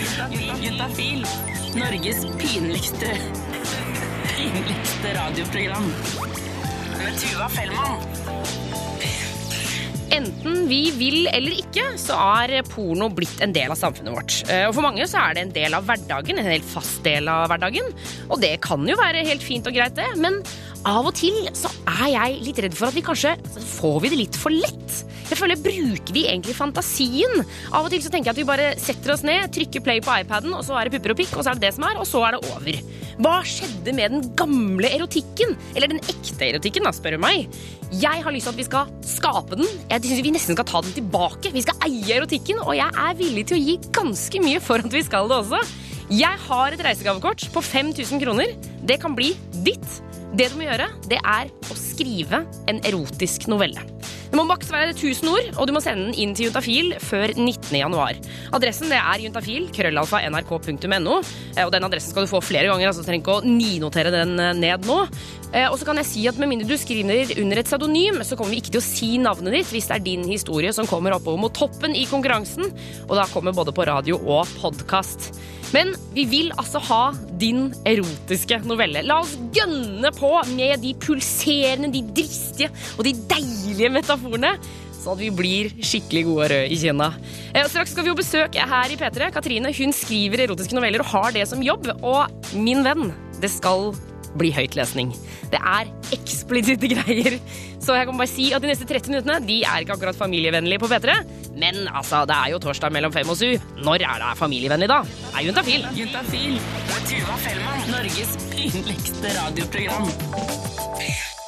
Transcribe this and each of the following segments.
Juntafil. Norges pinligste pinligste radioprogram. Med Tuva Fellmann. Enten vi vil eller ikke, så er porno blitt en del av samfunnet vårt. Eh, Og For mange så er det en del av hverdagen, en helt fast del av hverdagen. Og det kan jo være helt fint og greit, det, men av og til så er jeg litt redd for at vi kanskje får vi det litt for lett. Jeg føler, Bruker vi egentlig fantasien? Av og til så tenker jeg at vi bare setter oss ned, trykker play på iPaden, og så er det pupper og pikk, og så er det det som er, og så er det over. Hva skjedde med den gamle erotikken? Eller den ekte erotikken, da, spør du meg. Jeg har lyst til at vi skal skape den. Jeg synes vi nesten skal ta den tilbake. Vi skal eie erotikken, og jeg er villig til å gi ganske mye for at vi skal det også. Jeg har et reisegavekort på 5000 kroner. Det kan bli ditt. Det du må gjøre, det er å skrive en erotisk novelle. Det må maks være 1000 ord, og du må sende den inn til Juntafil før 19. januar. Adressen det er juntafil, krøllalfa, nrk.no. eh, Og den adressen skal du få flere ganger, altså du trenger ikke å ninotere den eh, ned nå. Eh, Og så kan jeg si at Med mindre du skriver under et pseudonym, så kommer vi ikke til å si navnet ditt hvis det er din historie som kommer oppover mot toppen i konkurransen. Og da kommer både på radio og podkast. Men vi vil altså ha din erotiske novelle. La oss gønne på med de pulserende, de dristige og de deilige metaforene. Sånn at vi blir skikkelig gode røde i kinna. Eh, Straks skal vi jo besøke her i P3. Katrine hun skriver erotiske noveller og har det som jobb. Og min venn, det skal bli høytlesning. Det er eksplisitte greier. Så jeg kan bare si at de neste 30 minuttene de er ikke akkurat familievennlige på P3. Men altså, det er jo torsdag mellom fem og syv. Når er det familievennlig, da? Det er juntafil. Juntafil med Tuva Fellmann. Norges pinligste radioprogram.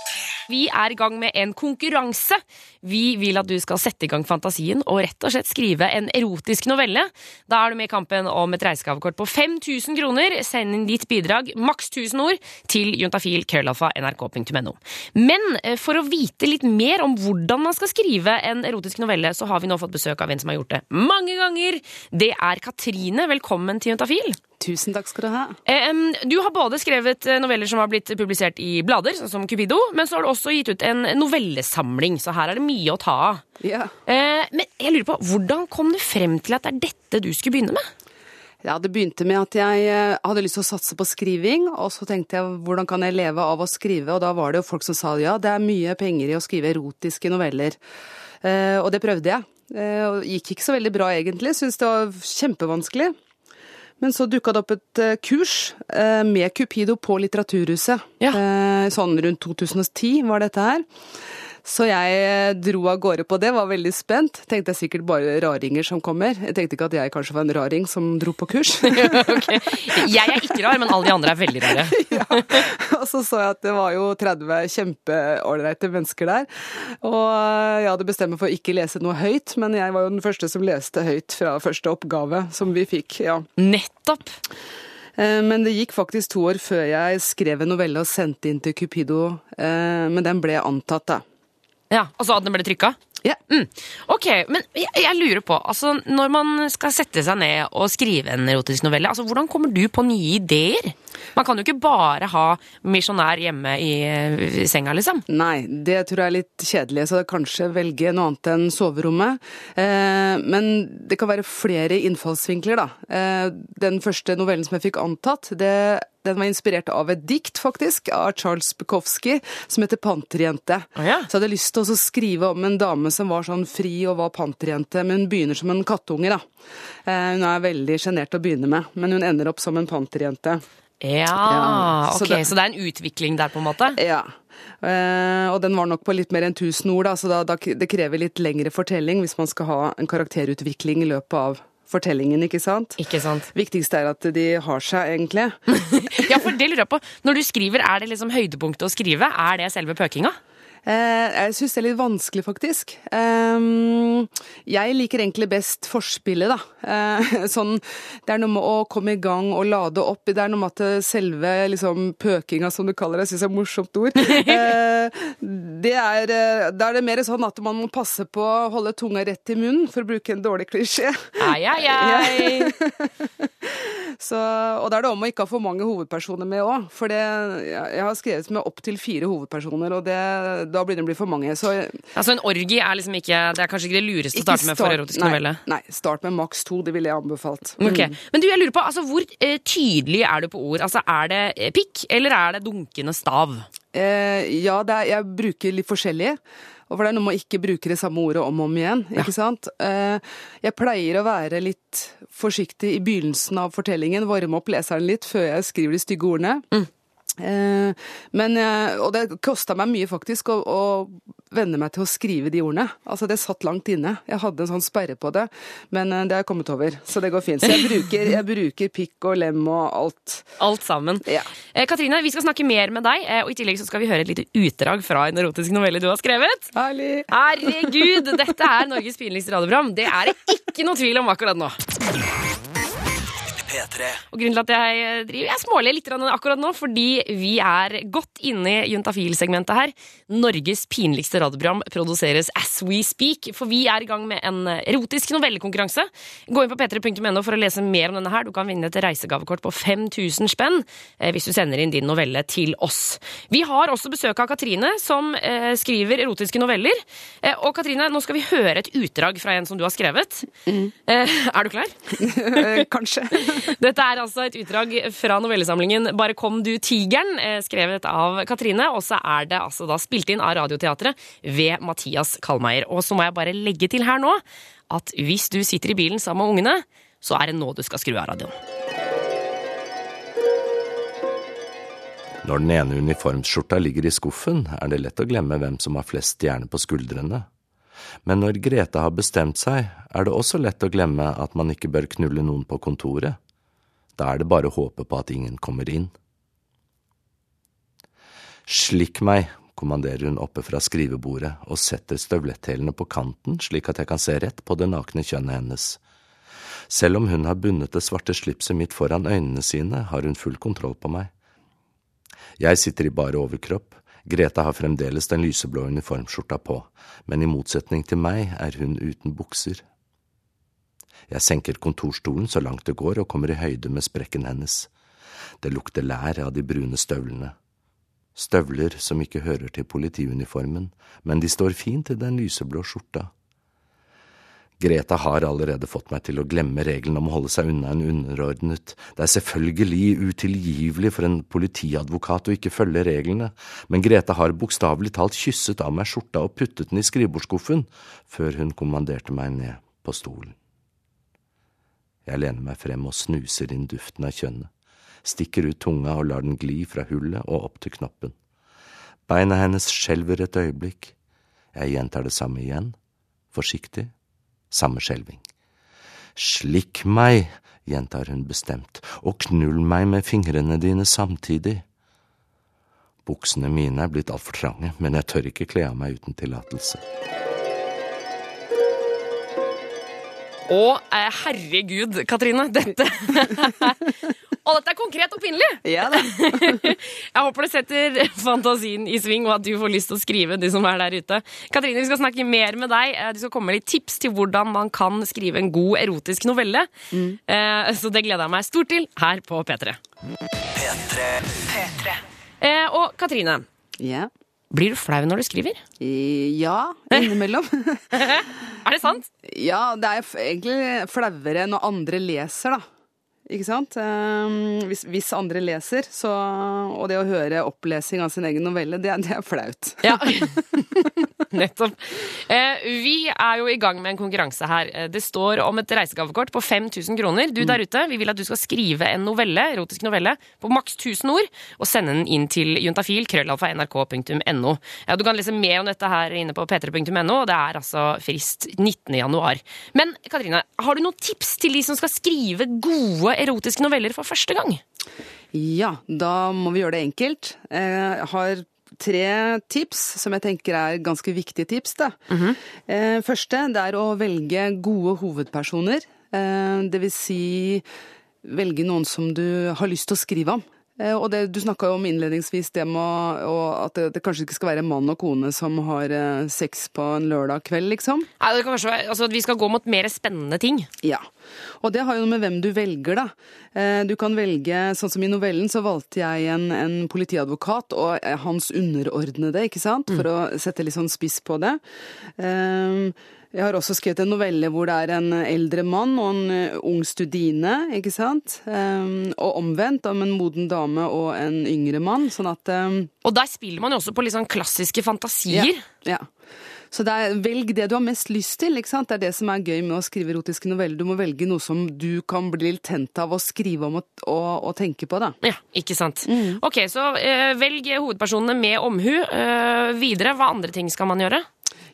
Vi er i gang med en konkurranse. Vi vil at du skal sette i gang fantasien og rett og slett skrive en erotisk novelle. Da er du med i kampen om et reisegavekort på 5000 kroner. Send inn ditt bidrag, maks 1000 ord, til juntafil.nrk.no. Men eh, for å vite litt mer om hvordan man skal skrive en erotisk novelle, så har vi nå fått besøk av en som har gjort det mange ganger. Det er Katrine. Velkommen til Juntafil. Tusen takk skal du ha. Du har både skrevet eh, noveller som har blitt publisert i blader, sånn som Cupido, men så har du også gitt ut en novellesamling, så her er det mye å ta av. Ja. Eh, Men jeg lurer på, hvordan kom du frem til at det er dette du skulle begynne med? ja, det begynte med at jeg eh, hadde lyst til å satse på skriving, og så tenkte jeg hvordan kan jeg leve av å skrive, og da var det jo folk som sa ja, det er mye penger i å skrive erotiske noveller. Og det prøvde jeg. Og gikk ikke så veldig bra egentlig, syntes det var kjempevanskelig. Men så dukka det opp et eh, kurs eh, med Cupido på Litteraturhuset. Ja. Eh, Sånn rundt 2010 var dette her. Så jeg eh, dro av gårde på det, var veldig spent. Tenkte jeg sikkert bare raringer som kommer. Jeg tenkte ikke at jeg kanskje var en raring som dro på kurs. okay. Jeg er ikke rar, men alle de andre er veldig rare. ja. Og så så jeg at det var jo 30 kjempeålreite mennesker der. Og jeg hadde bestemt meg for å ikke lese noe høyt, men jeg var jo den første som leste høyt fra første oppgave som vi fikk. ja. Nettopp. Eh, Men det gikk faktisk to år før jeg skrev en novelle og sendte inn til Cupido, eh, men den ble antatt, da. Ja, Altså at den ble trykka? Ja. Mm. Ok, men jeg, jeg lurer på, altså når man skal sette seg ned og skrive en erotisk novelle, altså hvordan kommer du på nye ideer? Man kan jo ikke bare ha misjonær hjemme i, i senga, liksom. Nei, det tror jeg er litt kjedelig, så kanskje velge noe annet enn soverommet. Eh, men det kan være flere innfallsvinkler, da. Eh, den første novellen som jeg fikk antatt, det, den var inspirert av et dikt, faktisk, av Charles Bukowski, som heter Panterjente. Oh, ja. Så jeg hadde lyst til å skrive om en dame som var sånn fri og var panterjente, men hun begynner som en kattunge, da. Eh, hun er veldig sjenert å begynne med, men hun ender opp som en panterjente. Ja, Ja, så ok, det- så det er en utvikling der, på en måte? Ja. Eh, og den var nok på litt mer enn 1000 ord, da, så da, da, det krever litt lengre fortelling hvis man skal ha en karakterutvikling i løpet av fortellingen, ikke sant? Ikke sant? Viktigste er at de har seg, egentlig. Ja, for det lurer jeg på. Når du skriver, er det liksom høydepunktet å skrive? Er det selve pøkinga? Eh, jeg syns det er litt vanskelig, faktisk. Eh, jeg liker egentlig best forspillet, da. Eh, sånn, det er noe med å komme i gang og lade opp. Det er noe med at selve liksom, pøkinga, som du kaller det, jeg er morsomt ord. Det er, da er det mer sånn at man må passe på å holde tunga rett i munnen, for å bruke en dårlig klisjé. Ai, ai, ai. Så, og da er det om å ikke ha for mange hovedpersoner med òg. For det, jeg jeg har skrevet med opptil fire hovedpersoner, og det, da begynner det å bli for mange. Så Altså En orgi er liksom ikke Det er kanskje ikke det lureste å starte med for erotisk nei, novelle? Nei, start med maks to. Det ville jeg anbefalt. Ok, Mm. Men du, jeg lurer på, altså hvor eh, tydelig er du på ord? Altså Er det eh, pikk, eller er det dunkende stav? Eh, ja, er, jeg bruker litt forskjellige. Og for det er noe med å ikke bruke det samme ordet om og om igjen. ikke sant? Eh, jeg pleier å være litt forsiktig i begynnelsen av fortellingen, varme opp leseren litt før jeg skriver de stygge ordene. Eh, men, eh, og det kosta meg mye faktisk å, å venne meg til å skrive de ordene. Altså Det satt langt inne. Jeg hadde en sånn sperre på det, men eh, det har jeg kommet over. Så det går fint. Så jeg bruker, jeg bruker pikk og lem og alt. Alt sammen. Ja. Eh, Katrine, vi skal snakke mer med deg, eh, og i tillegg så skal vi høre et lite utdrag fra en erotisk novelle du har skrevet. Herlig! Herregud, dette er Norges pinligste radioprogram. Det er det ikke noe tvil om akkurat nå. P3. Og grunnen til at jeg eh, driver Jeg småler litt akkurat nå, fordi vi er godt inne i juntafil-segmentet her. Norges pinligste radioprogram produseres as we speak, for vi er i gang med en erotisk novellekonkurranse. Gå inn på p3.no for å lese mer om denne her. Du kan vinne et reisegavekort på 5000 spenn eh, hvis du sender inn din novelle til oss. Vi har også besøk av Katrine, som eh, skriver erotiske noveller. Og Katrine, nå skal vi høre et utdrag fra en som du har skrevet. Mm. er du klar? Kanskje. Dette er altså et utdrag fra novellesamlingen Bare kom du tigeren, eh, skrevet av Katrine. Og så er det altså da spilt inn av Radioteatret ved Mathias Kallmeier. Og så må jeg bare legge til her nå at hvis du sitter i bilen sammen med ungene, så er det nå du skal skru av radioen. Når den ene uniformsskjorta ligger i skuffen, er det lett å glemme hvem som har flest stjerner på skuldrene. Men når Grete har bestemt seg, er det også lett å glemme at man ikke bør knulle noen på kontoret. Da er det bare å håpe på at ingen kommer inn. Slikk meg, kommanderer hun oppe fra skrivebordet og setter støvletthælene på kanten slik at jeg kan se rett på det nakne kjønnet hennes. Selv om hun har bundet det svarte slipset mitt foran øynene sine, har hun full kontroll på meg. Jeg sitter i bare overkropp, Greta har fremdeles den lyseblå uniformskjorta på, men i motsetning til meg er hun uten bukser. Jeg senker kontorstolen så langt det går og kommer i høyde med sprekken hennes. Det lukter lær av de brune støvlene. Støvler som ikke hører til politiuniformen, men de står fint i den lyseblå skjorta. Greta har allerede fått meg til å glemme regelen om å holde seg unna en underordnet. Det er selvfølgelig utilgivelig for en politiadvokat å ikke følge reglene, men Greta har bokstavelig talt kysset av meg skjorta og puttet den i skrivebordsskuffen før hun kommanderte meg ned på stolen. Jeg lener meg frem og snuser inn duften av kjønnet, stikker ut tunga og lar den gli fra hullet og opp til knoppen. Beina hennes skjelver et øyeblikk. Jeg gjentar det samme igjen, forsiktig, samme skjelving. Slikk meg, gjentar hun bestemt, og knull meg med fingrene dine samtidig. Buksene mine er blitt altfor trange, men jeg tør ikke kle av meg uten tillatelse. Å, eh, herregud, Katrine. Dette Og dette er konkret og pinlig! Ja da. Jeg håper det setter fantasien i sving, og at du får lyst til å skrive, du som er der ute. Katrine, vi skal snakke mer med deg. Eh, Du skal komme med litt tips til hvordan man kan skrive en god erotisk novelle. Eh, Så det gleder jeg meg stort til her på P3. P3. Eh, Og Katrine, Ja. Blir du flau når du skriver? Ja, innimellom. Er det sant? ja, det er egentlig flauere når andre leser, da. Ikke sant? Ehm, hvis, hvis andre leser, så Og det å høre opplesing av sin egen novelle, det, det er flaut. Ja. Nettopp. Eh, vi er jo i gang med en konkurranse her. Eh, Det står om et reisegavekort på 5000 kroner. Du der ute, vi vil at du skal skrive en novelle, erotisk novelle på maks 1000 ord og sende den inn til juntafil, krøllalfa, nrk.no. Ja, du kan lese mer om dette her inne på p3.no, og det er altså frist 19. januar. Men Katrine, har du noen tips til de som skal skrive gode erotiske noveller for første gang? Ja, da må vi gjøre det enkelt. Eh, Jeg har tre tips som jeg tenker er ganske viktige tips. Da. Eh, Første det er å velge gode hovedpersoner. Eh, Det vil si velge noen som du har lyst til å skrive om. Eh, Og det, du snakka om innledningsvis det med å, at det, det kanskje ikke skal være mann og kone som har eh, sex på en lørdag kveld, liksom. Nei, det kan kanskje være, altså, at Vi skal gå mot mer spennende ting. Ja. Og det har jo noe med hvem du velger, da. Eh, Du kan velge, sånn som i novellen, så valgte jeg en, en politiadvokat og hans underordnede, ikke sant, for å sette litt sånn spiss på det. Eh, Jeg har også skrevet en novelle hvor det er en eldre mann og en eh, ung studine, ikke sant. Um, Og omvendt, om en moden dame og en yngre mann, sånn at um, Og der spiller man jo også på litt sånn klassiske fantasier. ja. Så det er, velg det du har mest lyst til. ikke sant? Det er det som er gøy med å skrive erotiske noveller. Du må velge noe som du kan bli litt tent av å skrive om og, og, og tenke på. da. Ja, ikke sant. Ok, så eh, velg hovedpersonene med omhu. Eh, videre, hva andre ting skal man gjøre?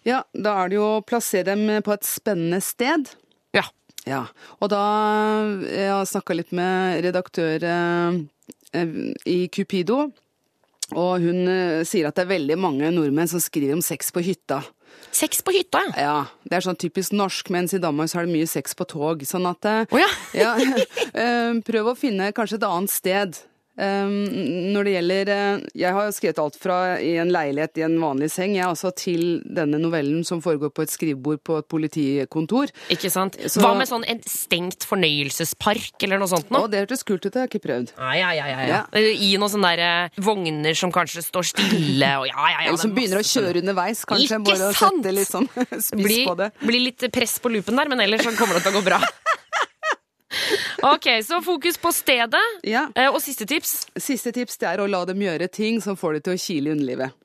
Ja, Da er det jo å plassere dem på et spennende sted. Ja. Ja, Og da Jeg har snakka litt med redaktør eh, eh, i Cupido. Og hun eh, sier at det er veldig mange nordmenn som skriver om sex på hytta. Sex på hytta, ja. Ja, det er sånn typisk norsk, mens i Danmark så er det mye sex på tog. Sånn at oh, ja. ja, eh, prøv å finne kanskje et annet sted. Eh, Når det gjelder eh, Jeg har skrevet alt fra i en leilighet i en vanlig seng, jeg altså til denne novellen som foregår på et skrivebord på et politikontor. Ikke sant? Så- Hva med sånn en stengt fornøyelsespark eller noe sånt Å, noe? det hørtes kult ut, det har jeg ikke prøvd. Ai, ai, ai, ja, ja. Ja. I noen sånne der, eh, vogner som kanskje står stille og ja, ja, ja. Eller som er begynner å kjøre underveis, kanskje. Ikke bare å sant? sette litt sånn spiss Blir, på det. blir litt press på loopen der, men ellers så kommer det til å gå bra. Ok, så fokus på stedet. Ja. Eh, Og siste tips. Siste tips det er å la dem gjøre ting som får dem til å kile i underlivet.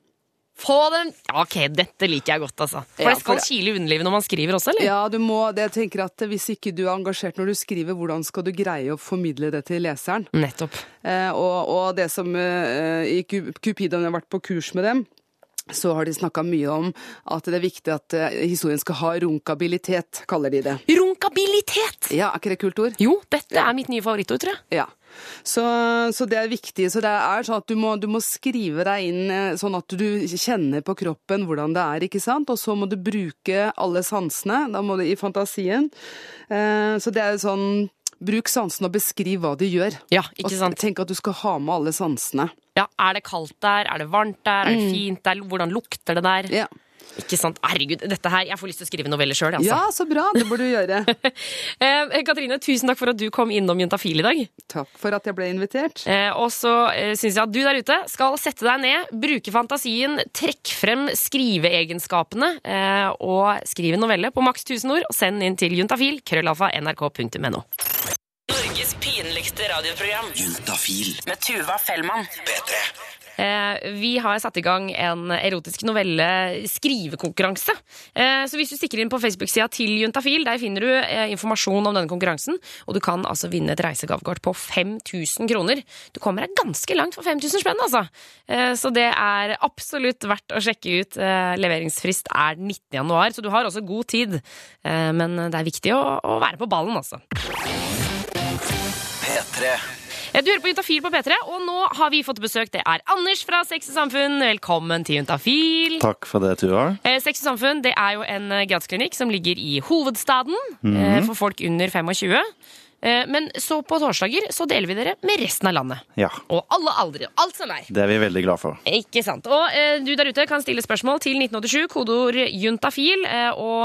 Få dem Ok, dette liker jeg godt, altså. For Ja, det skal for- kile i underlivet når man skriver også, eller? Ja, du må, det jeg tenker at Hvis ikke du er engasjert når du skriver, hvordan skal du greie å formidle det til leseren? Nettopp. Eh, og, og det som eh, i Cu- Cupido, når jeg har vært på kurs med dem, så har de snakka mye om at det er viktig at eh, historien skal ha runkabilitet, kaller de det. Runkabilitet! Ja, er ikke det kult ord? Jo, dette er mitt nye favorittord, tror jeg. Ja. Så, så det er viktig. Så det er sånn at du må, du må skrive deg inn eh, sånn at du kjenner på kroppen hvordan det er, ikke sant? Og så må du bruke alle sansene, da må du i fantasien. Eh, så det er sånn Bruk sansene og beskriv hva de gjør. Ja, ikke sant? Og tenk at du skal ha med alle sansene. Ja, Er det kaldt der? Er det varmt der? Er det fint der? Hvordan lukter det der? Mm. Ja. Ikke sant? Herregud, dette her, jeg får lyst til å skrive noveller sjøl, altså. ja, så bra! Det burde du gjøre. Eh, Katrine, tusen takk for at du kom innom Juntafil i dag. Takk for at jeg ble invitert. Eh, og så eh, syns jeg at du der ute skal sette deg ned, bruke fantasien, trekk frem skriveegenskapene eh, og skriv en novelle på maks 1000 ord og send inn til juntafil, krøllalfa, nrk.no. Norges pinligste radioprogram Juntafil. med Tuva Fellmann. P3. Eh, vi har satt i gang en erotisk novelle skrivekonkurranse. Eh, så hvis du stikker inn på Facebook-sida til Juntafil, der finner du eh, informasjon om denne konkurransen. Og du kan altså vinne et reisegavekort på 5000 kroner. Du kommer deg ganske langt for 5000 spenn, altså. Eh, så det er absolutt verdt å sjekke ut. Eh, leveringsfrist er 19. januar, så du har også god tid. Eh, men det er viktig å, å være på ballen, altså. P3. Eh, Du hører på Juntafil på P3, og nå har vi fått besøk. Det er Anders fra Sex og Samfunn. Velkommen til Juntafil. Takk for det, Tuva. Eh, Sex og Samfunn det er jo en gratisklinikk gradsklinikk som ligger i hovedstaden eh, for folk under 25. Eh, men så på torsdager så deler vi dere med resten av landet. Ja, Og alle aldre. Alt som er. det er vi veldig glad for. Ikke sant. Og eh, du der ute kan stille spørsmål til 1987, kodeord juntafil. Eh, og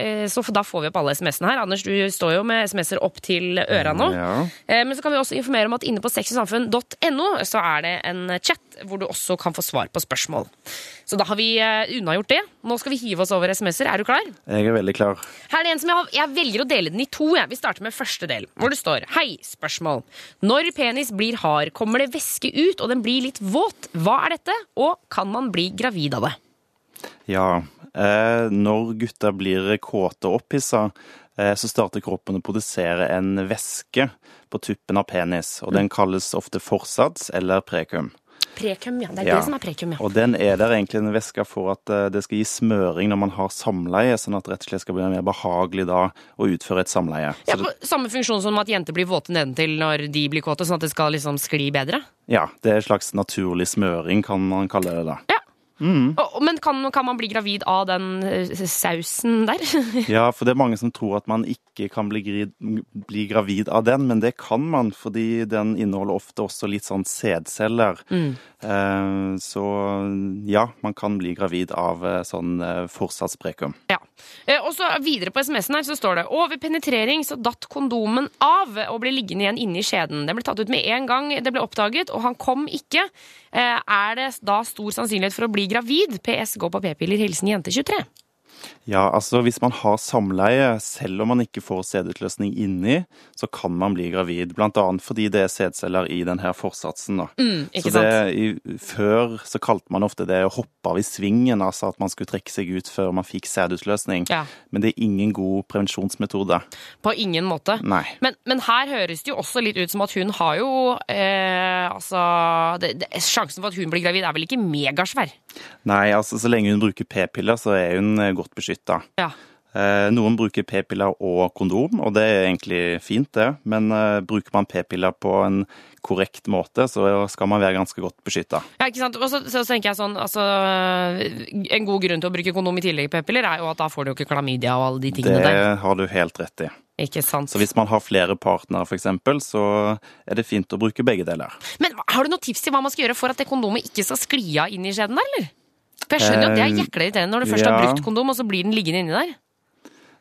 eh, så da får vi opp alle SMS-ene her. Anders, du står jo med SMS-er opp til øra nå. Ja. Eh, men så kan vi også informere om at inne på sexysamfunn.no så er det en chat hvor du også kan få svar på spørsmål. Så da har vi eh, unnagjort det. Nå skal vi hive oss over SMS-er. Er du klar? Jeg er veldig klar. Her er det en som jeg, har, jeg velger å dele den i to. Jeg. Vi starter med første del, hvor det står Hei, spørsmål. Når penis blir hard, kommer det væske ut, og den blir litt våt. Hva er dette, og kan man bli gravid av det? Ja, eh, når gutter blir kåte og opphissa, eh, så starter kroppen å produsere en væske på tuppen av penis, og den kalles ofte forsats eller prekum. Prekum, ja. Det er Ja. det som er prekum, ja. Og den er der egentlig en væske for at eh, det skal gi smøring når man har samleie, sånn at det rett og slett skal bli mer behagelig da å utføre et samleie. ja Så det, på samme funksjon som at jenter blir våte nedentil når de blir kåte, sånn at det skal liksom skli bedre? ja, det er en slags naturlig smøring, kan man kalle det da. Ja. Og- Men kan, kan man bli gravid av den eh, sausen der? Ja, for det er mange som tror at man ikke kan bli, bli gravid av den, men det kan man, fordi den inneholder ofte også litt sånn sædceller. Eh, så ja, man kan bli gravid av eh, sånn eh, forsatsprekum. Ja. Eh, Og så videre på SMS-en her så står det Over penetrering så datt kondomen av og ble liggende igjen inne i skjeden. Den ble tatt ut med en gang det ble oppdaget, og han kom ikke. Eh, Er det da stor sannsynlighet for å bli gravid? PS gå på p-piller. Hilsen jente 23. Ja, altså hvis man har samleie, selv om man ikke får sædutløsning inni, så kan man bli gravid. Blant annet fordi det er sædceller i denne forsatsen. Da. Mm, ikke så det, i, før så kalte man ofte det å hoppe av i svingen, altså at man skulle trekke seg ut før man fikk sædutløsning. Ja. Men det er ingen god prevensjonsmetode. På ingen måte. Nei. Men, men her høres det jo også litt ut som at hun har jo eh, Altså det, det, Sjansen for at hun blir gravid, er vel ikke megasvær? Nei, altså så lenge hun bruker p-piller, så er hun godt godt beskytta. Ja. Eh, noen bruker p-piller og kondom, og det er egentlig fint, det. Men eh, bruker man p-piller på en korrekt måte, så skal man være ganske godt beskytta. Ja, ikke sant? Og så, så tenker jeg sånn, altså, En god grunn til å bruke kondom i tillegg til p-piller er jo at da får du jo ikke klamydia og alle de tingene Det der. har du helt rett i. Ikke sant? Så hvis man har flere partnere, f.eks., så er det fint å bruke begge deler. Men har du noen tips til hva man skal gjøre for at det kondomet ikke skal skli av inn i skjeden der, eller? For jeg skjønner jo at det er Eh, jækla irriterende når du først har brukt kondom, og så blir den liggende inni der.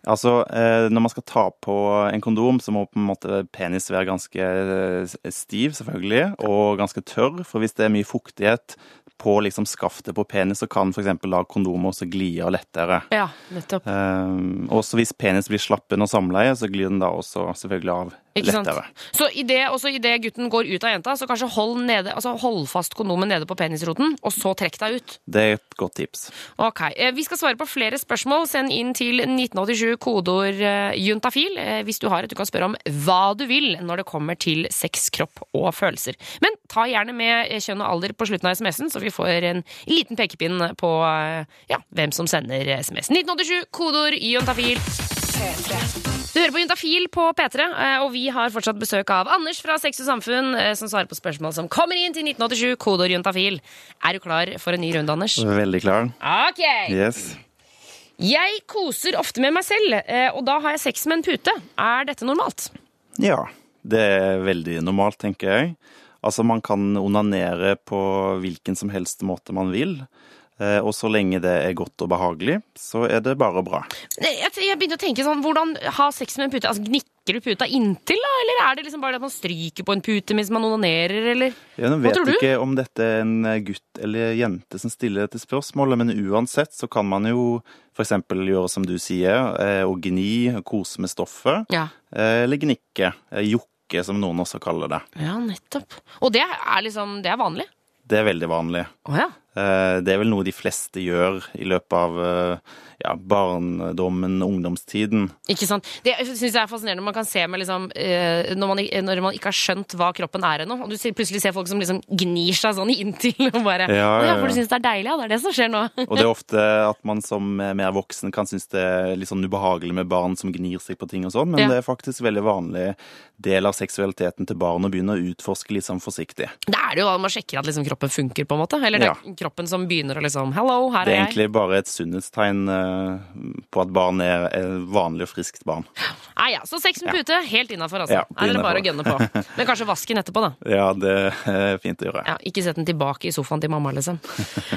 Altså, eh, når man skal ta på en kondom, så må på en måte penis være ganske eh, stiv, selvfølgelig, og ganske tørr. For hvis det er mye fuktighet på liksom skaftet på penis, så kan f.eks. la kondomet også gli av lettere. Ja, nettopp. Um, også hvis penis blir slapp under samleie, så glir den da også selvfølgelig av Ikke sant? Så i det, også idet gutten går ut av jenta, så kanskje hold, nede, altså hold fast kondomet nede på penisroten, og så trekk deg ut. Det er et godt tips. Ok, eh, Vi skal svare på flere spørsmål. Send inn til 1987 kodeord eh, juntafil eh, hvis du har et. Du kan spørre om hva du vil når det kommer til sex, kropp og følelser. Men ta gjerne med kjønn og alder på slutten av SMS-en, så vi får en liten pekepinn på ja, hvem som sender SMS. 1987 kodeord juntafil. Du hører på Juntafil på P3, eh, og vi har fortsatt besøk av Anders fra Sex og Samfunn, eh, som svarer på spørsmål som kommer inn til 1987, kodeord juntafil. Er du klar for en ny runde, Anders? Veldig klar. Ok! Yes. Jeg koser ofte med meg selv, eh, og da har jeg sex med en pute. Er dette normalt? Ja, det er veldig normalt, tenker jeg. Altså, man kan onanere på hvilken som helst måte man vil. Eh, Og så lenge det er godt og behagelig, så er det bare bra. Jeg, begynte å tenke sånn, Hvordan ha sex med en pute? Altså, Gnikker du puta inntil, da? Eller er det liksom bare at man stryker på en pute mens man onanerer, eller? Jeg Hva vet du? ikke om dette er en gutt eller jente som stiller dette spørsmålet, men uansett så kan man jo f.eks. gjøre som du sier, og å gni, kose med stoffet, Ja. eh, eller gnikke, eh, jokke som noen også kaller det. Ja, nettopp. Og det er liksom, det er vanlig? Det er veldig vanlig. Oh, ja. Eh, Det er vel noe de fleste gjør i løpet av eh, ja, barndommen, ungdomstiden. Ikke sant? Det syns jeg er fascinerende. Man kan se med liksom eh, når, man, når man ikke har skjønt hva kroppen er ennå, og du plutselig ser folk som liksom gnir seg sånn inntil og bare Ja, ja, ja, for du syns det er deilig? Ja, det er det som skjer nå. Og det er ofte at man som mer voksen kan synes det er litt sånn ubehagelig med barn som gnir seg på ting og sånn, men det er faktisk veldig vanlig del av seksualiteten til barn å begynne å utforske litt sånn forsiktig. Det er det jo da man sjekker at liksom kroppen funker, på en måte. Eller det Ja. Kroppen som begynner å liksom Hello, her Det er, er egentlig bare et sunnhetstegn eh, på at barn er et vanlig og friskt barn. Nei ja. Så sex med pute, helt innafor, altså. Ja, er det bare å gønne på. Men kanskje vasken etterpå, da. Ja, det er fint å gjøre. Ja, ikke sett den tilbake i sofaen til mamma, liksom.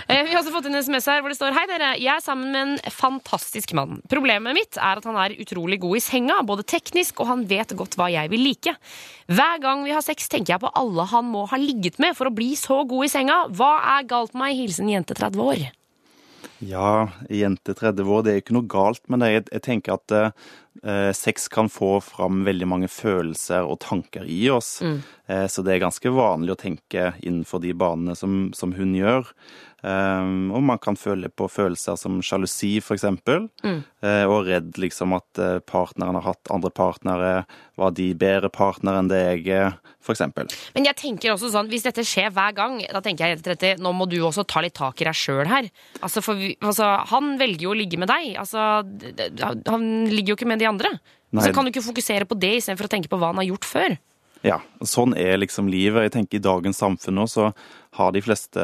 Eh, Vi har også fått en SMS her hvor det står Hei dere, jeg er sammen med en fantastisk mann. Problemet mitt er at han er utrolig god i senga, både teknisk og han vet godt hva jeg vil like. Hver gang vi har sex, tenker jeg på alle han må ha ligget med for å bli så god i senga. Hva er galt med meg? Hilsen jente 30 år. Ja, jente 30 år, det er ikke noe galt med det. Jeg, jeg tenker at eh, sex kan få fram veldig mange følelser og tanker i oss. Eh, så det er ganske vanlig å tenke innenfor de banene som, som hun gjør. Um, og man kan føle på følelser som sjalusi, for eksempel. Uh, og redd liksom at eh, partneren har hatt andre partnere. Var de bedre partnere enn det jeg er, eksempel. Men jeg tenker også sånn, hvis dette skjer hver gang, da tenker jeg rett etter, nå må du også ta litt tak i deg sjøl her. Altså, for vi, altså, han velger jo å ligge med deg. Altså, han ligger jo ikke med de andre. Nei. Så kan du ikke fokusere på det istedenfor å tenke på hva han har gjort før. Ja, sånn er liksom livet. Jeg tenker I dagens samfunn nå så har de fleste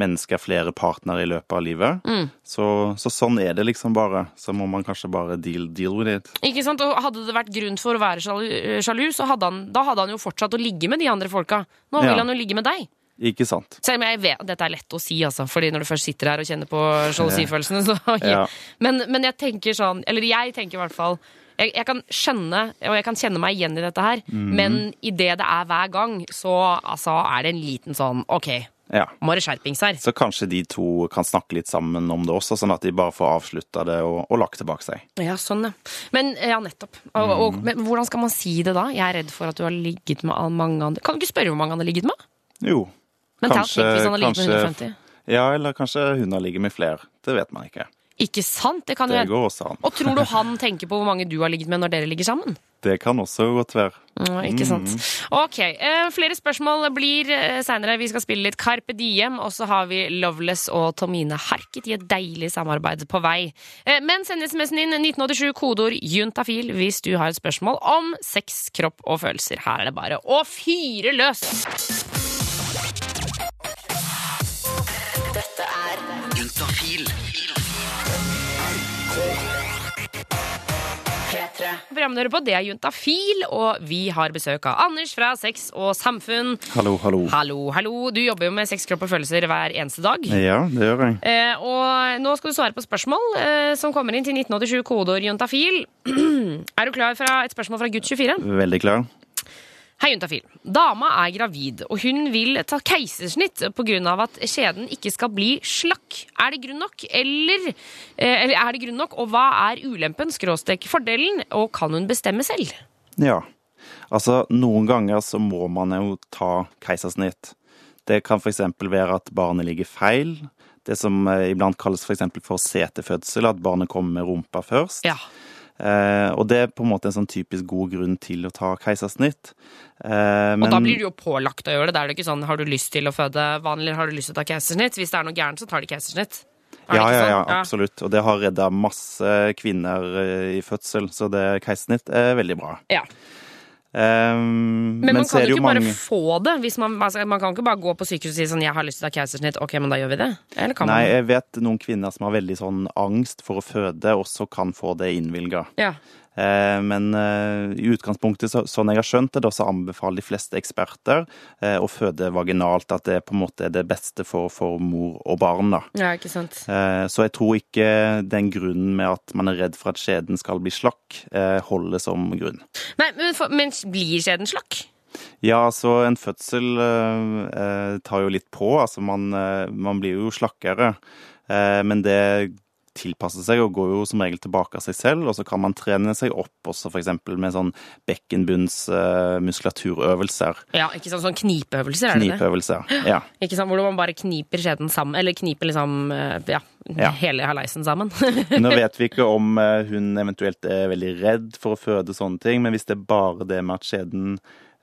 mennesker flere partnere i løpet av livet. Mm. Så, så sånn er det liksom bare. Så må man kanskje bare deal, deal with it. Ikke sant? Og Hadde det vært grunn for å være sjalu, sjalu så hadde han, da hadde han jo fortsatt å ligge med de andre folka. Nå Ja. vil han jo ligge med deg. Ikke sant? Selv om jeg vet, Dette er lett å si, altså, Fordi når du først sitter her og kjenner på sjalusifølelsene, så Ja. men, men jeg tenker sånn Eller jeg tenker i hvert fall jeg, jeg kan skjønne, og jeg kan kjenne meg igjen i dette her, mm. men idet det er hver gang, så altså, er det en liten sånn OK, Ja. må det skjerpings her. Så kanskje de to kan snakke litt sammen om det også, sånn at de bare får avslutta det og, og lagt tilbake seg. Ja, sånn, ja. Men ja, nettopp. Og, mm. og, men hvordan skal man si det da? Jeg er redd for at du har ligget med mange andre Kan du ikke spørre hvor mange han har ligget med? Jo. Men kanskje, tenk hvis han har ligget med 150. Ja, eller kanskje hun har ligget med flere. Det vet man ikke. Ikke sant? Det kan Det jo... går også an. Og tror du han tenker på hvor mange du har ligget med når dere ligger sammen? Det kan også godt være. Mm, ikke sant. Ok, eh, Flere spørsmål blir eh, seinere. Vi skal spille litt Carpe Diem, og så har vi Loveless og Tomine Harket i et deilig samarbeid på vei. Eh, men send SMS-en din 1987 kodeord juntafil hvis du har et spørsmål om sex, kropp og følelser. Her er det bare å fyre løs! Dette er Juntafil. P3. Programmet hører på, det er Juntafil, og vi har besøk av Anders fra Sex og Samfunn. Hallo, hallo. Hallo, hallo. Du jobber jo med sex, kropp og følelser hver eneste dag. Ja, det gjør jeg. Eh, og nå skal du svare på spørsmål eh, som kommer inn til 1987 kodeord juntafil. er du klar for et spørsmål fra gutt 24? Veldig klar. Hei, juntafil. Dama er gravid, og hun vil ta keisersnitt pga. at skjeden ikke skal bli slakk. Er det grunn nok, eller, eh, eller er det grunn nok, og hva er ulempen, skråstrek fordelen, og kan hun bestemme selv? Ja. Altså, noen ganger så må man jo ta keisersnitt. Det kan f.eks. være at barnet ligger feil. Det som eh, iblant kalles for, eksempel for setefødsel, at barnet kommer med rumpa først. Ja. Eh, og det er på en måte en sånn typisk god grunn til å ta keisersnitt. Eh, Og da blir du jo pålagt å gjøre det. Det er jo ikke sånn har du lyst til å føde vanlig, eller har du lyst til å ta keisersnitt. Hvis det er noe gærent, så tar de keisersnitt. Er Ja, ja, ja, absolutt. Og det har redda masse kvinner eh, i fødsel, så det keisersnitt er veldig bra. Ja. Eh, Men, man kan jo ikke bare få det. Man, altså, man kan ikke bare gå på sykehuset og si sånn 'jeg har lyst til å ta keisersnitt', ok, men da gjør vi det? Eller kan Nei, man? jeg vet noen kvinner som har veldig sånn angst for å føde, også kan få det innvilga. Ja. Eh, Men eh, i utgangspunktet, sånn jeg har skjønt det, så anbefaler de fleste eksperter eh, å føde vaginalt. At det på en måte er det beste for, for mor og barn. da. ja, ikke sant. Så jeg tror ikke den grunnen med at man er redd for at skjeden skal bli slakk, holder som grunn. Nei, men, men blir skjeden slakk? Ja, så en fødsel eh, eh, tar jo litt på. Altså man, eh, man blir jo slakkere. Eh, men det tilpasser seg og går jo som regel tilbake av seg selv. Og så kan man trene seg opp også f.eks. med sånn bekkenbunnsmuskulaturøvelser. Ja, ikke sant? Sånn knipeøvelser, er det det? Knipeøvelser. Ja. Ikke sant? Hvor man bare kniper skjeden sammen, eller kniper liksom eh, ja, Ja. hele haleisen sammen. Nå vet vi ikke om eh, hun eventuelt er veldig redd for å føde sånne ting, men hvis det er bare det med at skjeden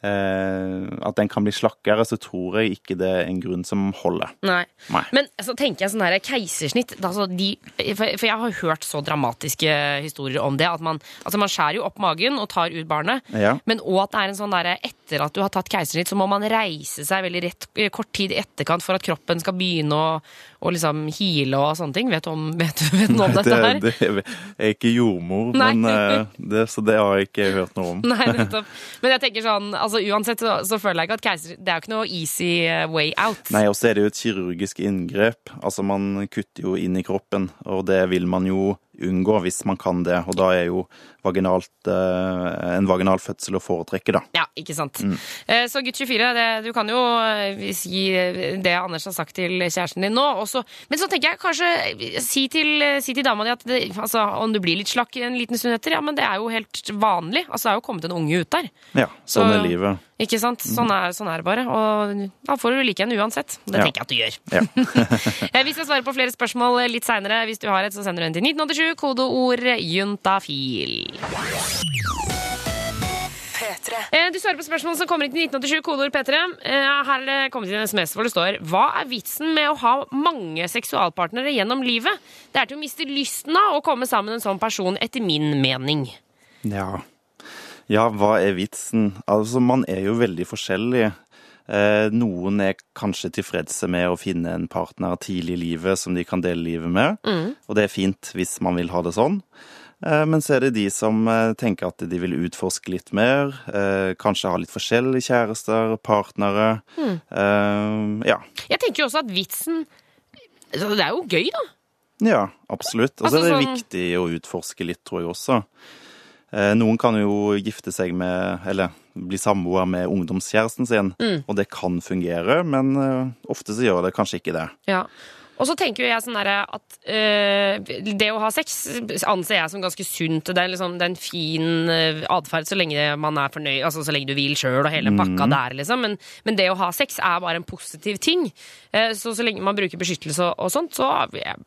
At den kan bli slakkere, så tror jeg ikke det er en grunn som holder. Nei. Nei. Men så tenker jeg sånn her keisersnitt altså, de, for, for jeg har hørt så dramatiske historier om det. At man, altså, man skjærer jo opp magen og tar ut barnet. Ja. Men òg at det er en sånn derre etter at du har tatt keisersnitt, så må man reise seg veldig rett, kort tid i etterkant for at kroppen skal begynne å, å liksom hile og sånne ting. Vet du om, vet, du- vet noe om dette her? Det, det er ikke jordmor, men eh, det, så det har jeg ikke hørt noe om. Nei, nettopp. Men jeg tenker sånn, altså uansett så, så føler jeg ikke at keiser... Det er jo ikke noe easy eh, way out. Nei, og så er det jo et kirurgisk inngrep. Altså, man kutter jo inn i kroppen, og det vil man jo unngå hvis man kan det. Og da er jo vaginalt, eh, en vaginal fødsel å foretrekke, da. Ja, ikke sant. Mm. Eh, Så gutt 24, det, du kan jo gi si det Anders har sagt til kjæresten din nå. Også. Men så tenker jeg kanskje si til, si til dama di at det, altså, om du blir litt slakk en liten stund etter, ja, men det er jo helt vanlig. Altså, det er jo kommet en unge ut der. Ja, sånn Så- er livet. Ikke sant? Sånn er, sånn er det bare. Og da får du like en uansett. Det Ja. tenker jeg at du gjør. Ja. Eh, Vi skal svare på flere spørsmål litt seinere. Hvis du har et, så sender du en til 1987. Kodeord juntafil. P3. Eh, Du svarer på spørsmål som kommer inn til 1987, kodeord P3. Eh, Her er det kommet inn en SMS hvor det står Hva er vitsen med å ha mange seksualpartnere gjennom livet? Det er til å miste lysten av å komme sammen med en sånn person, etter min mening. Ja. Ja, hva er vitsen? Altså, man er jo veldig forskjellig. Eh, noen er kanskje tilfredse med å finne en partner tidlig i livet som de kan dele livet med, og det er fint hvis man vil ha det sånn. Eh, Men så er det de som eh, tenker at de vil utforske litt mer, kanskje ha litt forskjellige kjærester, partnere. Eh, Ja. Jeg tenker jo også at vitsen altså, Det er jo gøy, da. Ja, absolutt. Og så Altså er det sånn- viktig å utforske litt, tror jeg også. Eh, Noen kan jo gifte seg med, eller bli samboer med ungdomskjæresten sin, Mm. og det kan fungere, men eh, ofte så gjør det kanskje ikke det. Ja. Og så tenker jo jeg sånn derre at øh, det å ha sex anser jeg som ganske sunt. Det er, liksom, det er en fin uh, atferd så lenge man er fornøyd, altså så lenge du vil sjøl og hele pakka der, liksom. Men, men det å ha sex er bare en positiv ting. Eh, så så lenge man bruker beskyttelse og, og sånt, så,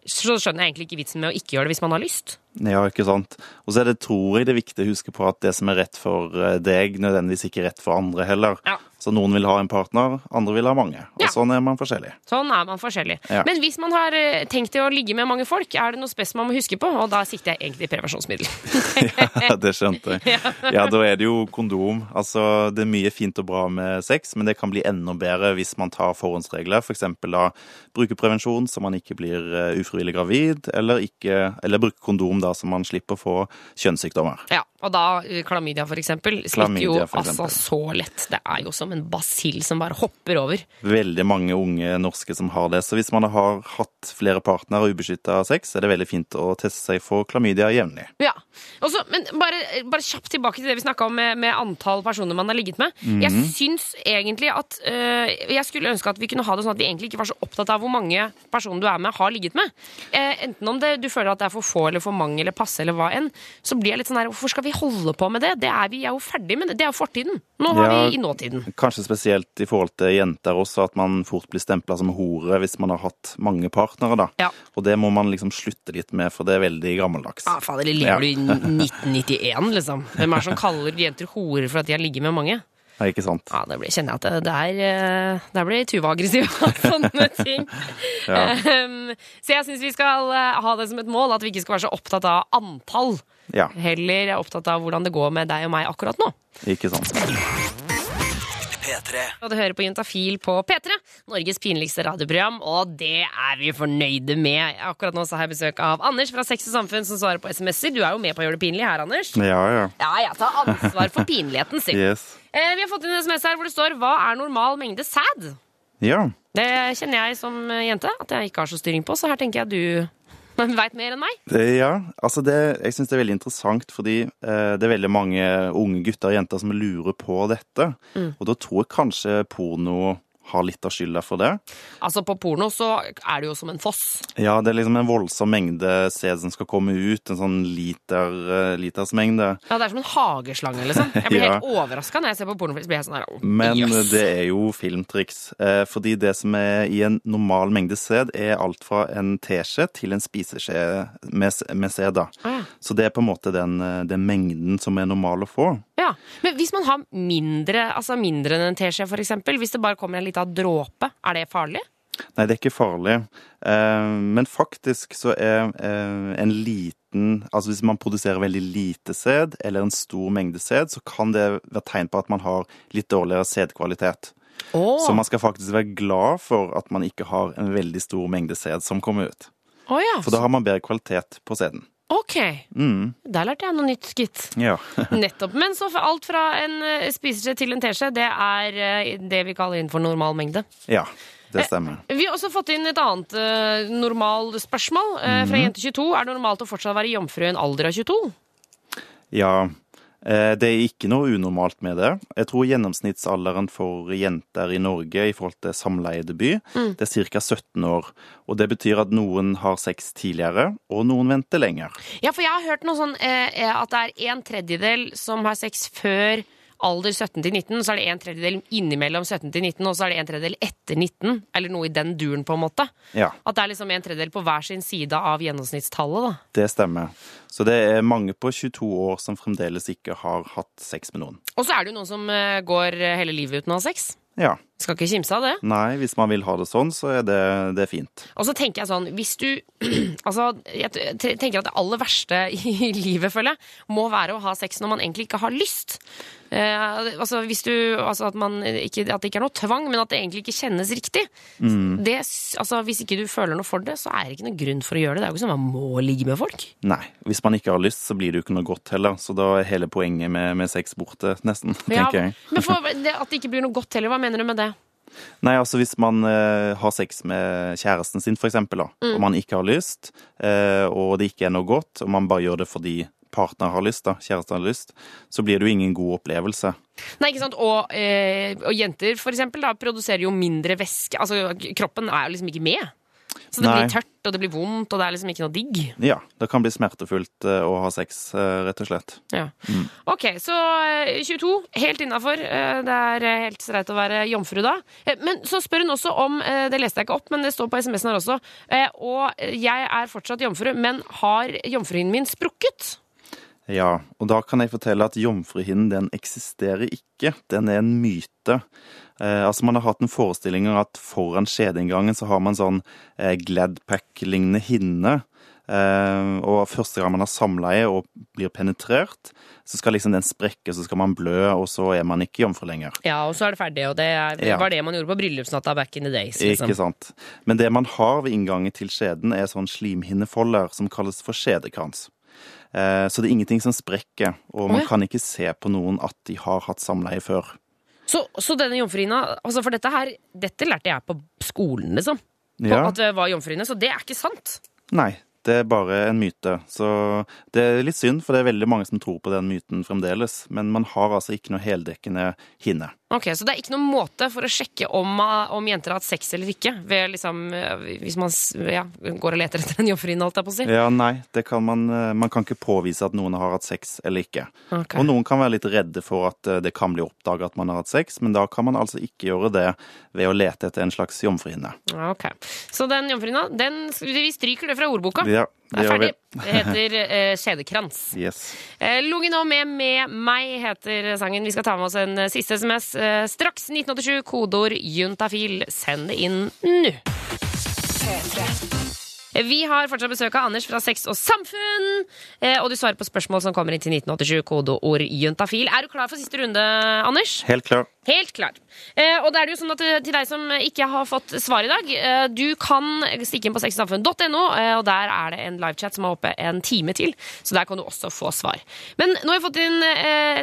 så skjønner jeg egentlig ikke vitsen med å ikke gjøre det hvis man har lyst. Ja, ikke sant. Og så er det, tror jeg, det er viktig å huske på at det som er rett for deg, nødvendigvis ikke er rett for andre heller. Ja. Så noen vil ha en partner, andre vil ha mange. Og Ja. sånn er man forskjellig. Sånn er man forskjellig. Ja. Men hvis man har eh, tenkt å ligge med mange folk, er det noe spes man må huske på? Og da sikter jeg egentlig prevensjonsmiddel. Ja, det skjønte jeg. Ja, da er det jo kondom. Altså, det er mye fint og bra med sex, men det kan bli enda bedre hvis man tar forhåndsregler. For eksempel da bruke prevensjon så man ikke blir eh, ufrivillig gravid, eller, ikke, eller bruke kondom da så man slipper å få kjønnssykdommer. Ja, og da eh, klamydia for eksempel smitter jo eksempel. altså så lett. Det er jo som en basill som bare hopper over. Veldig mange unge norske som har det. Så hvis man har hatt flere partnere og ubeskytta sex, er det veldig fint å teste seg for klamydia jevnlig. Ja, og så- Men bare, bare kjapt tilbake til det vi snakka om med, med antall personer man har ligget med. Jeg Mhm. syns egentlig at øh, Jeg skulle ønske at vi kunne ha det sånn at vi egentlig ikke var så opptatt av hvor mange personer du er med, har ligget med. Eh, enten om det, du føler at det er for få eller for mange eller passe eller hva enn, så blir jeg litt sånn her Hvorfor skal vi holde på med det? det er vi er jo ferdig med det. Det er jo fortiden. Nå har Ja. vi i nåtiden. Kanskje spesielt i forhold til jenter også, at man fort blir stempla som hore hvis man har hatt mange partnere, da. Ja. Og det må man liksom slutte litt med, for det er veldig gammeldags. Ah, fader, lever Ja. du 1991, liksom? Hvem er det som kaller jenter horer for at de har ligget med mange? Nei, ikke sant? Ja, det blir, kjenner jeg at det, det er eh, Der blir Tuva aggressiv av sånne ting. Ja. Um, så jeg syns vi skal eh, ha det som et mål at vi ikke skal være så opptatt av antall. Ja, Heller er opptatt av hvordan det går med deg og meg akkurat nå. ikke sant. P3. Og du hører på Juntafil på P3, Norges pinligste radioprogram, og det er vi fornøyde med. Akkurat nå så har jeg besøk av Anders fra Sex og Samfunn som svarer på SMS-er. Du er jo med på å gjøre det pinlig her, Anders. Ja, ja. Ja, jeg tar ansvar for pinligheten, sin. Yes. Eh, vi har fått inn en SMS her hvor det står 'Hva er normal mengde sæd?' Ja. Det kjenner jeg som jente at jeg ikke har så styring på, så her tenker jeg du veit mer enn meg. Ja, altså det, jeg syns det er veldig interessant, fordi eh, det er veldig mange unge gutter og jenter som lurer på dette. Og da tror jeg kanskje porno har litt av skylda for det. Altså, på porno så er det jo som en foss. Ja, det er liksom en voldsom mengde sæd som skal komme ut, en sånn liter, eh, litersmengde. Ja, Det er som en hageslange, liksom. Jeg blir Ja. helt overraska når jeg ser på pornofilm. Blir jeg sånn her, oh, Men yes. det er jo filmtriks. Eh, fordi det som er i en normal mengde sæd, er alt fra en teskje til en spiseskje med, med sæd. Ah. Så det er på en måte den, eh, den mengden som er normal å få. Ja, Men hvis man har mindre altså mindre enn en teskje, for eksempel, hvis det bare kommer en liten dråpe, er det farlig? Nei, det er ikke farlig. Eh, men faktisk så er eh, en liten Altså hvis man produserer veldig lite sæd, eller en stor mengde sæd, så kan det være tegn på at man har litt dårligere sædkvalitet. Oh. Så man skal faktisk være glad for at man ikke har en veldig stor mengde sæd som kommer ut. Oh, ja. For da har man bedre kvalitet på sæden. Ok. Mm, Der lærte jeg noe nytt, gitt. ja. Nettopp. Men så for alt fra en eh, spiseskje til en teskje, det er eh, det vi kaller innenfor normal mengde. ja, det stemmer. Vi har også fått inn et annet uh, normal spørsmål eh, fra jente 22. Er det normalt å fortsatt være jomfru i en alder av 22? Ja, eh, det er ikke noe unormalt med det. Jeg tror gjennomsnittsalderen for jenter i Norge i forhold til samleiedebut, det er ca. 17 år. Og det betyr at noen har sex tidligere, og noen venter lenger. Ja, for jeg har hørt noe sånn eh, eh, at det er en tredjedel som har sex før alder 17 til 19, så er det en tredjedel innimellom 17 til 19, og så er det en tredjedel etter 19, eller noe i den duren, på en måte. Ja, At det er liksom en tredjedel på hver sin side av gjennomsnittstallet, da. det stemmer. Så det er mange på 22 år som fremdeles ikke har hatt sex med noen. Og så er det jo noen som eh, går eh, hele livet uten å ha sex. Ja, Skal ikke kimse av det. Nei, hvis man vil ha det sånn, så er det, det er fint. Og så tenker jeg sånn, hvis du Altså, jeg tenker at det aller verste i livet, føler jeg, må være å ha sex når man egentlig ikke har lyst. Eh, altså, hvis du Altså at man ikke At det ikke er noe tvang, men at det egentlig ikke kjennes riktig. Det, altså, hvis ikke du føler noe for det, så er det ikke noe grunn for å gjøre det. Det er jo ikke sånn man må ligge med folk. Nei, hvis man ikke har lyst, så blir det jo ikke noe godt heller. Så da er hele poenget med, med sex borte, nesten, Ja, tenker jeg. men for det, at det ikke blir noe godt heller, hva mener du med det? Nei, altså hvis man eh, har sex med kjæresten sin, for eksempel, da, Mm. og man ikke har lyst, eh, og det ikke er noe godt, og man bare gjør det fordi partner har lyst, da, kjæresten har lyst, så blir det jo ingen god opplevelse. Nei, ikke sant? Og, eh, og jenter, for eksempel, da, produserer jo mindre væske. Altså, kroppen er jo liksom ikke med. Så det Nei. blir tørt, og det blir vondt, og det er liksom ikke noe digg. Ja, det kan bli smertefullt eh, å ha sex, eh, rett og slett. Ja. Ok, så eh, 22, helt innafor. Det er eh, helt streit å være jomfru da. Eh, Men så spør hun også om eh, Det leste jeg ikke opp, men det står på SMS-en her også. eh, Og jeg er fortsatt jomfru, men har jomfruhinnen min sprukket? Ja, og da kan jeg fortelle at jomfruhinnen den eksisterer ikke. Den er en myte. Eh, altså Man har hatt en forestilling om at foran skjedeinngangen så har man sånn eh, Gladpack-lignende hinne. Eh, og første gang man har samleie og blir penetrert, så skal liksom den sprekke, så skal man blø, og så er man ikke jomfru lenger. Ja, og så er det ferdig, og det er, Ja. var det man gjorde på bryllupsnatta back in the days. Liksom. Ikke sant. Men det man har ved inngangen til skjeden, er sånn slimhinnefolder som kalles for skjedekrans. Eh, så det er ingenting som sprekker, og man kan ikke se på noen at de har hatt samleie før. Så, så denne jomfruhinna altså For dette her, dette lærte jeg på skolen, liksom. På Ja. At det var jomfruhinne, så det er ikke sant. Nei, det er bare en myte. Så det er litt synd, for det er veldig mange som tror på den myten fremdeles. Men man har altså ikke noe heldekkende hinne. Ok, Så det er ikke noen måte for å sjekke om, uh, om jenter har hatt sex eller ikke? Liksom, uh, Hvis man ja, går og leter etter en jomfruhinne, holdt jeg på å si? Ja, nei, det kan man, eh, man kan ikke påvise at noen har hatt sex eller ikke. Okay. Og noen kan være litt redde for at eh, det kan bli oppdaget at man har hatt sex, men da kan man altså ikke gjøre det ved å lete etter en slags jomfruhinne. Ok. Så den jomfruhinna, den, vi stryker det fra ordboka. Ja, det er gjør vi. ferdig. Det heter eh, Kjedekrans. Yes. Eh, Lunge nå med Med meg heter sangen. Vi skal ta med oss en eh, siste SMS. Eh, straks 1987, kodeord juntafil. Send det inn nå. Vi har fortsatt besøk av Anders fra Sex og Samfunn. Eh, og du svarer på spørsmål som kommer inn til 1987, kodeord juntafil. Er du klar for siste runde, Anders? Helt klar. Helt klar. Eh, og det er jo sånn at eh, til deg som ikke har fått svar i dag, du kan stikke inn på sexsamfunn.no, og der er det en livechat som er oppe en time til. Så der kan du også få svar. Men nå har jeg fått inn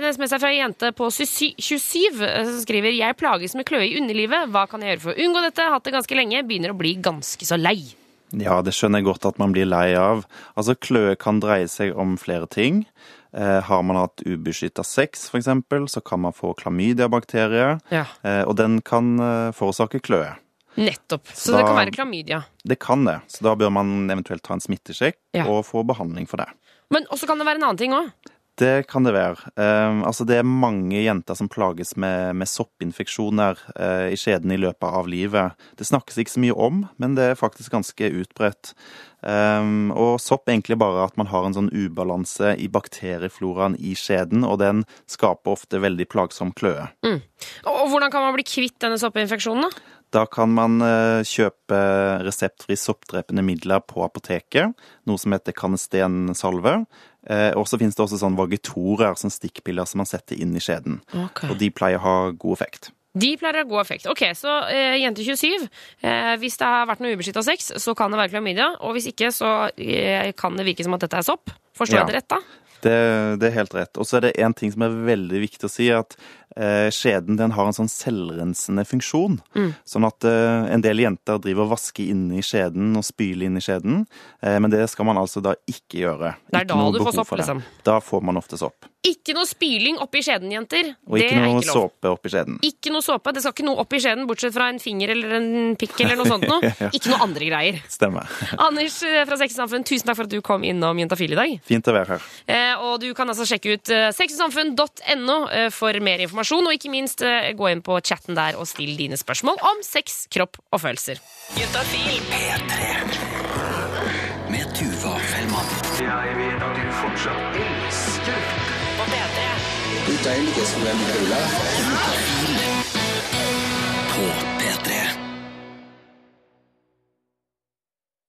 en SMS fra ei jente på 27 eh, som skriver Jeg plages med kløe i underlivet. Hva kan jeg gjøre for å unngå dette? Hatt det ganske lenge. Begynner å bli ganske så lei. Ja, det skjønner jeg godt at man blir lei av. Altså, kløe kan dreie seg om flere ting. Eh, har man hatt ubeskytta sex, f.eks., så kan man få klamydiabakterie, Ja. eh, og den kan eh, forårsake kløe. Nettopp. Så Da- det kan være klamydia. Det kan det, så da bør man eventuelt ta en smittesjekk Ja. og få behandling for det. Men også kan det være en annen ting òg. Det kan det være. Eh, altså det er mange jenter som plages med, med soppinfeksjoner eh, i skjeden i løpet av livet. Det snakkes ikke så mye om, men det er faktisk ganske utbredt. Eh, og sopp er egentlig bare at man har en sånn ubalanse i bakteriefloraen i skjeden, og den skaper ofte veldig plagsom kløe. Og hvordan kan man bli kvitt denne soppinfeksjonen? da? Da kan man eh, kjøpe reseptfri soppdrepende midler på apoteket, noe som heter canestensalve. Eh, og så finnes det også sånn vagetorer, sånn stikkpiller som man setter inn i skjeden. Okay. Og de pleier å ha god effekt. De pleier å ha god effekt. Ok, Så eh, jente 27. Eh, hvis det har vært noe ubeskytta sex, så kan det være klamydia. Og hvis ikke, så eh, kan det virke som at dette er sopp. Forstår Ja. jeg det rett da? Det, det er helt rett. Og så er det én ting som er veldig viktig å si, at skjeden den har en sånn selvrensende funksjon. Mm. Sånn at eh, en del jenter driver og vasker inni skjeden og spyler inni skjeden, eh, men det skal man altså da ikke gjøre. Det er da du får sopp, liksom. Da får man ofte sopp. Ikke noe spyling oppi skjeden, jenter. Og ikke det noe ikke såpe oppi skjeden. Ikke noe såpe. Det skal ikke noe oppi skjeden, bortsett fra en finger eller en pikk eller noe sånt noe. Ikke noe andre greier. Stemmer. Anders eh, fra Sex og Samfunn, tusen takk for at du kom innom Juntafil i dag. Fint å være her. Eh, og du kan altså sjekke ut eh, sexogsamfunn.no eh, for mer informasjon, og ikke minst gå inn på chatten der og still dine spørsmål om sex, kropp og følelser. Juntafil. Med Tuva Fellmann. Jeg vet at du fortsatt elsker deilig ist, wenn man Cola.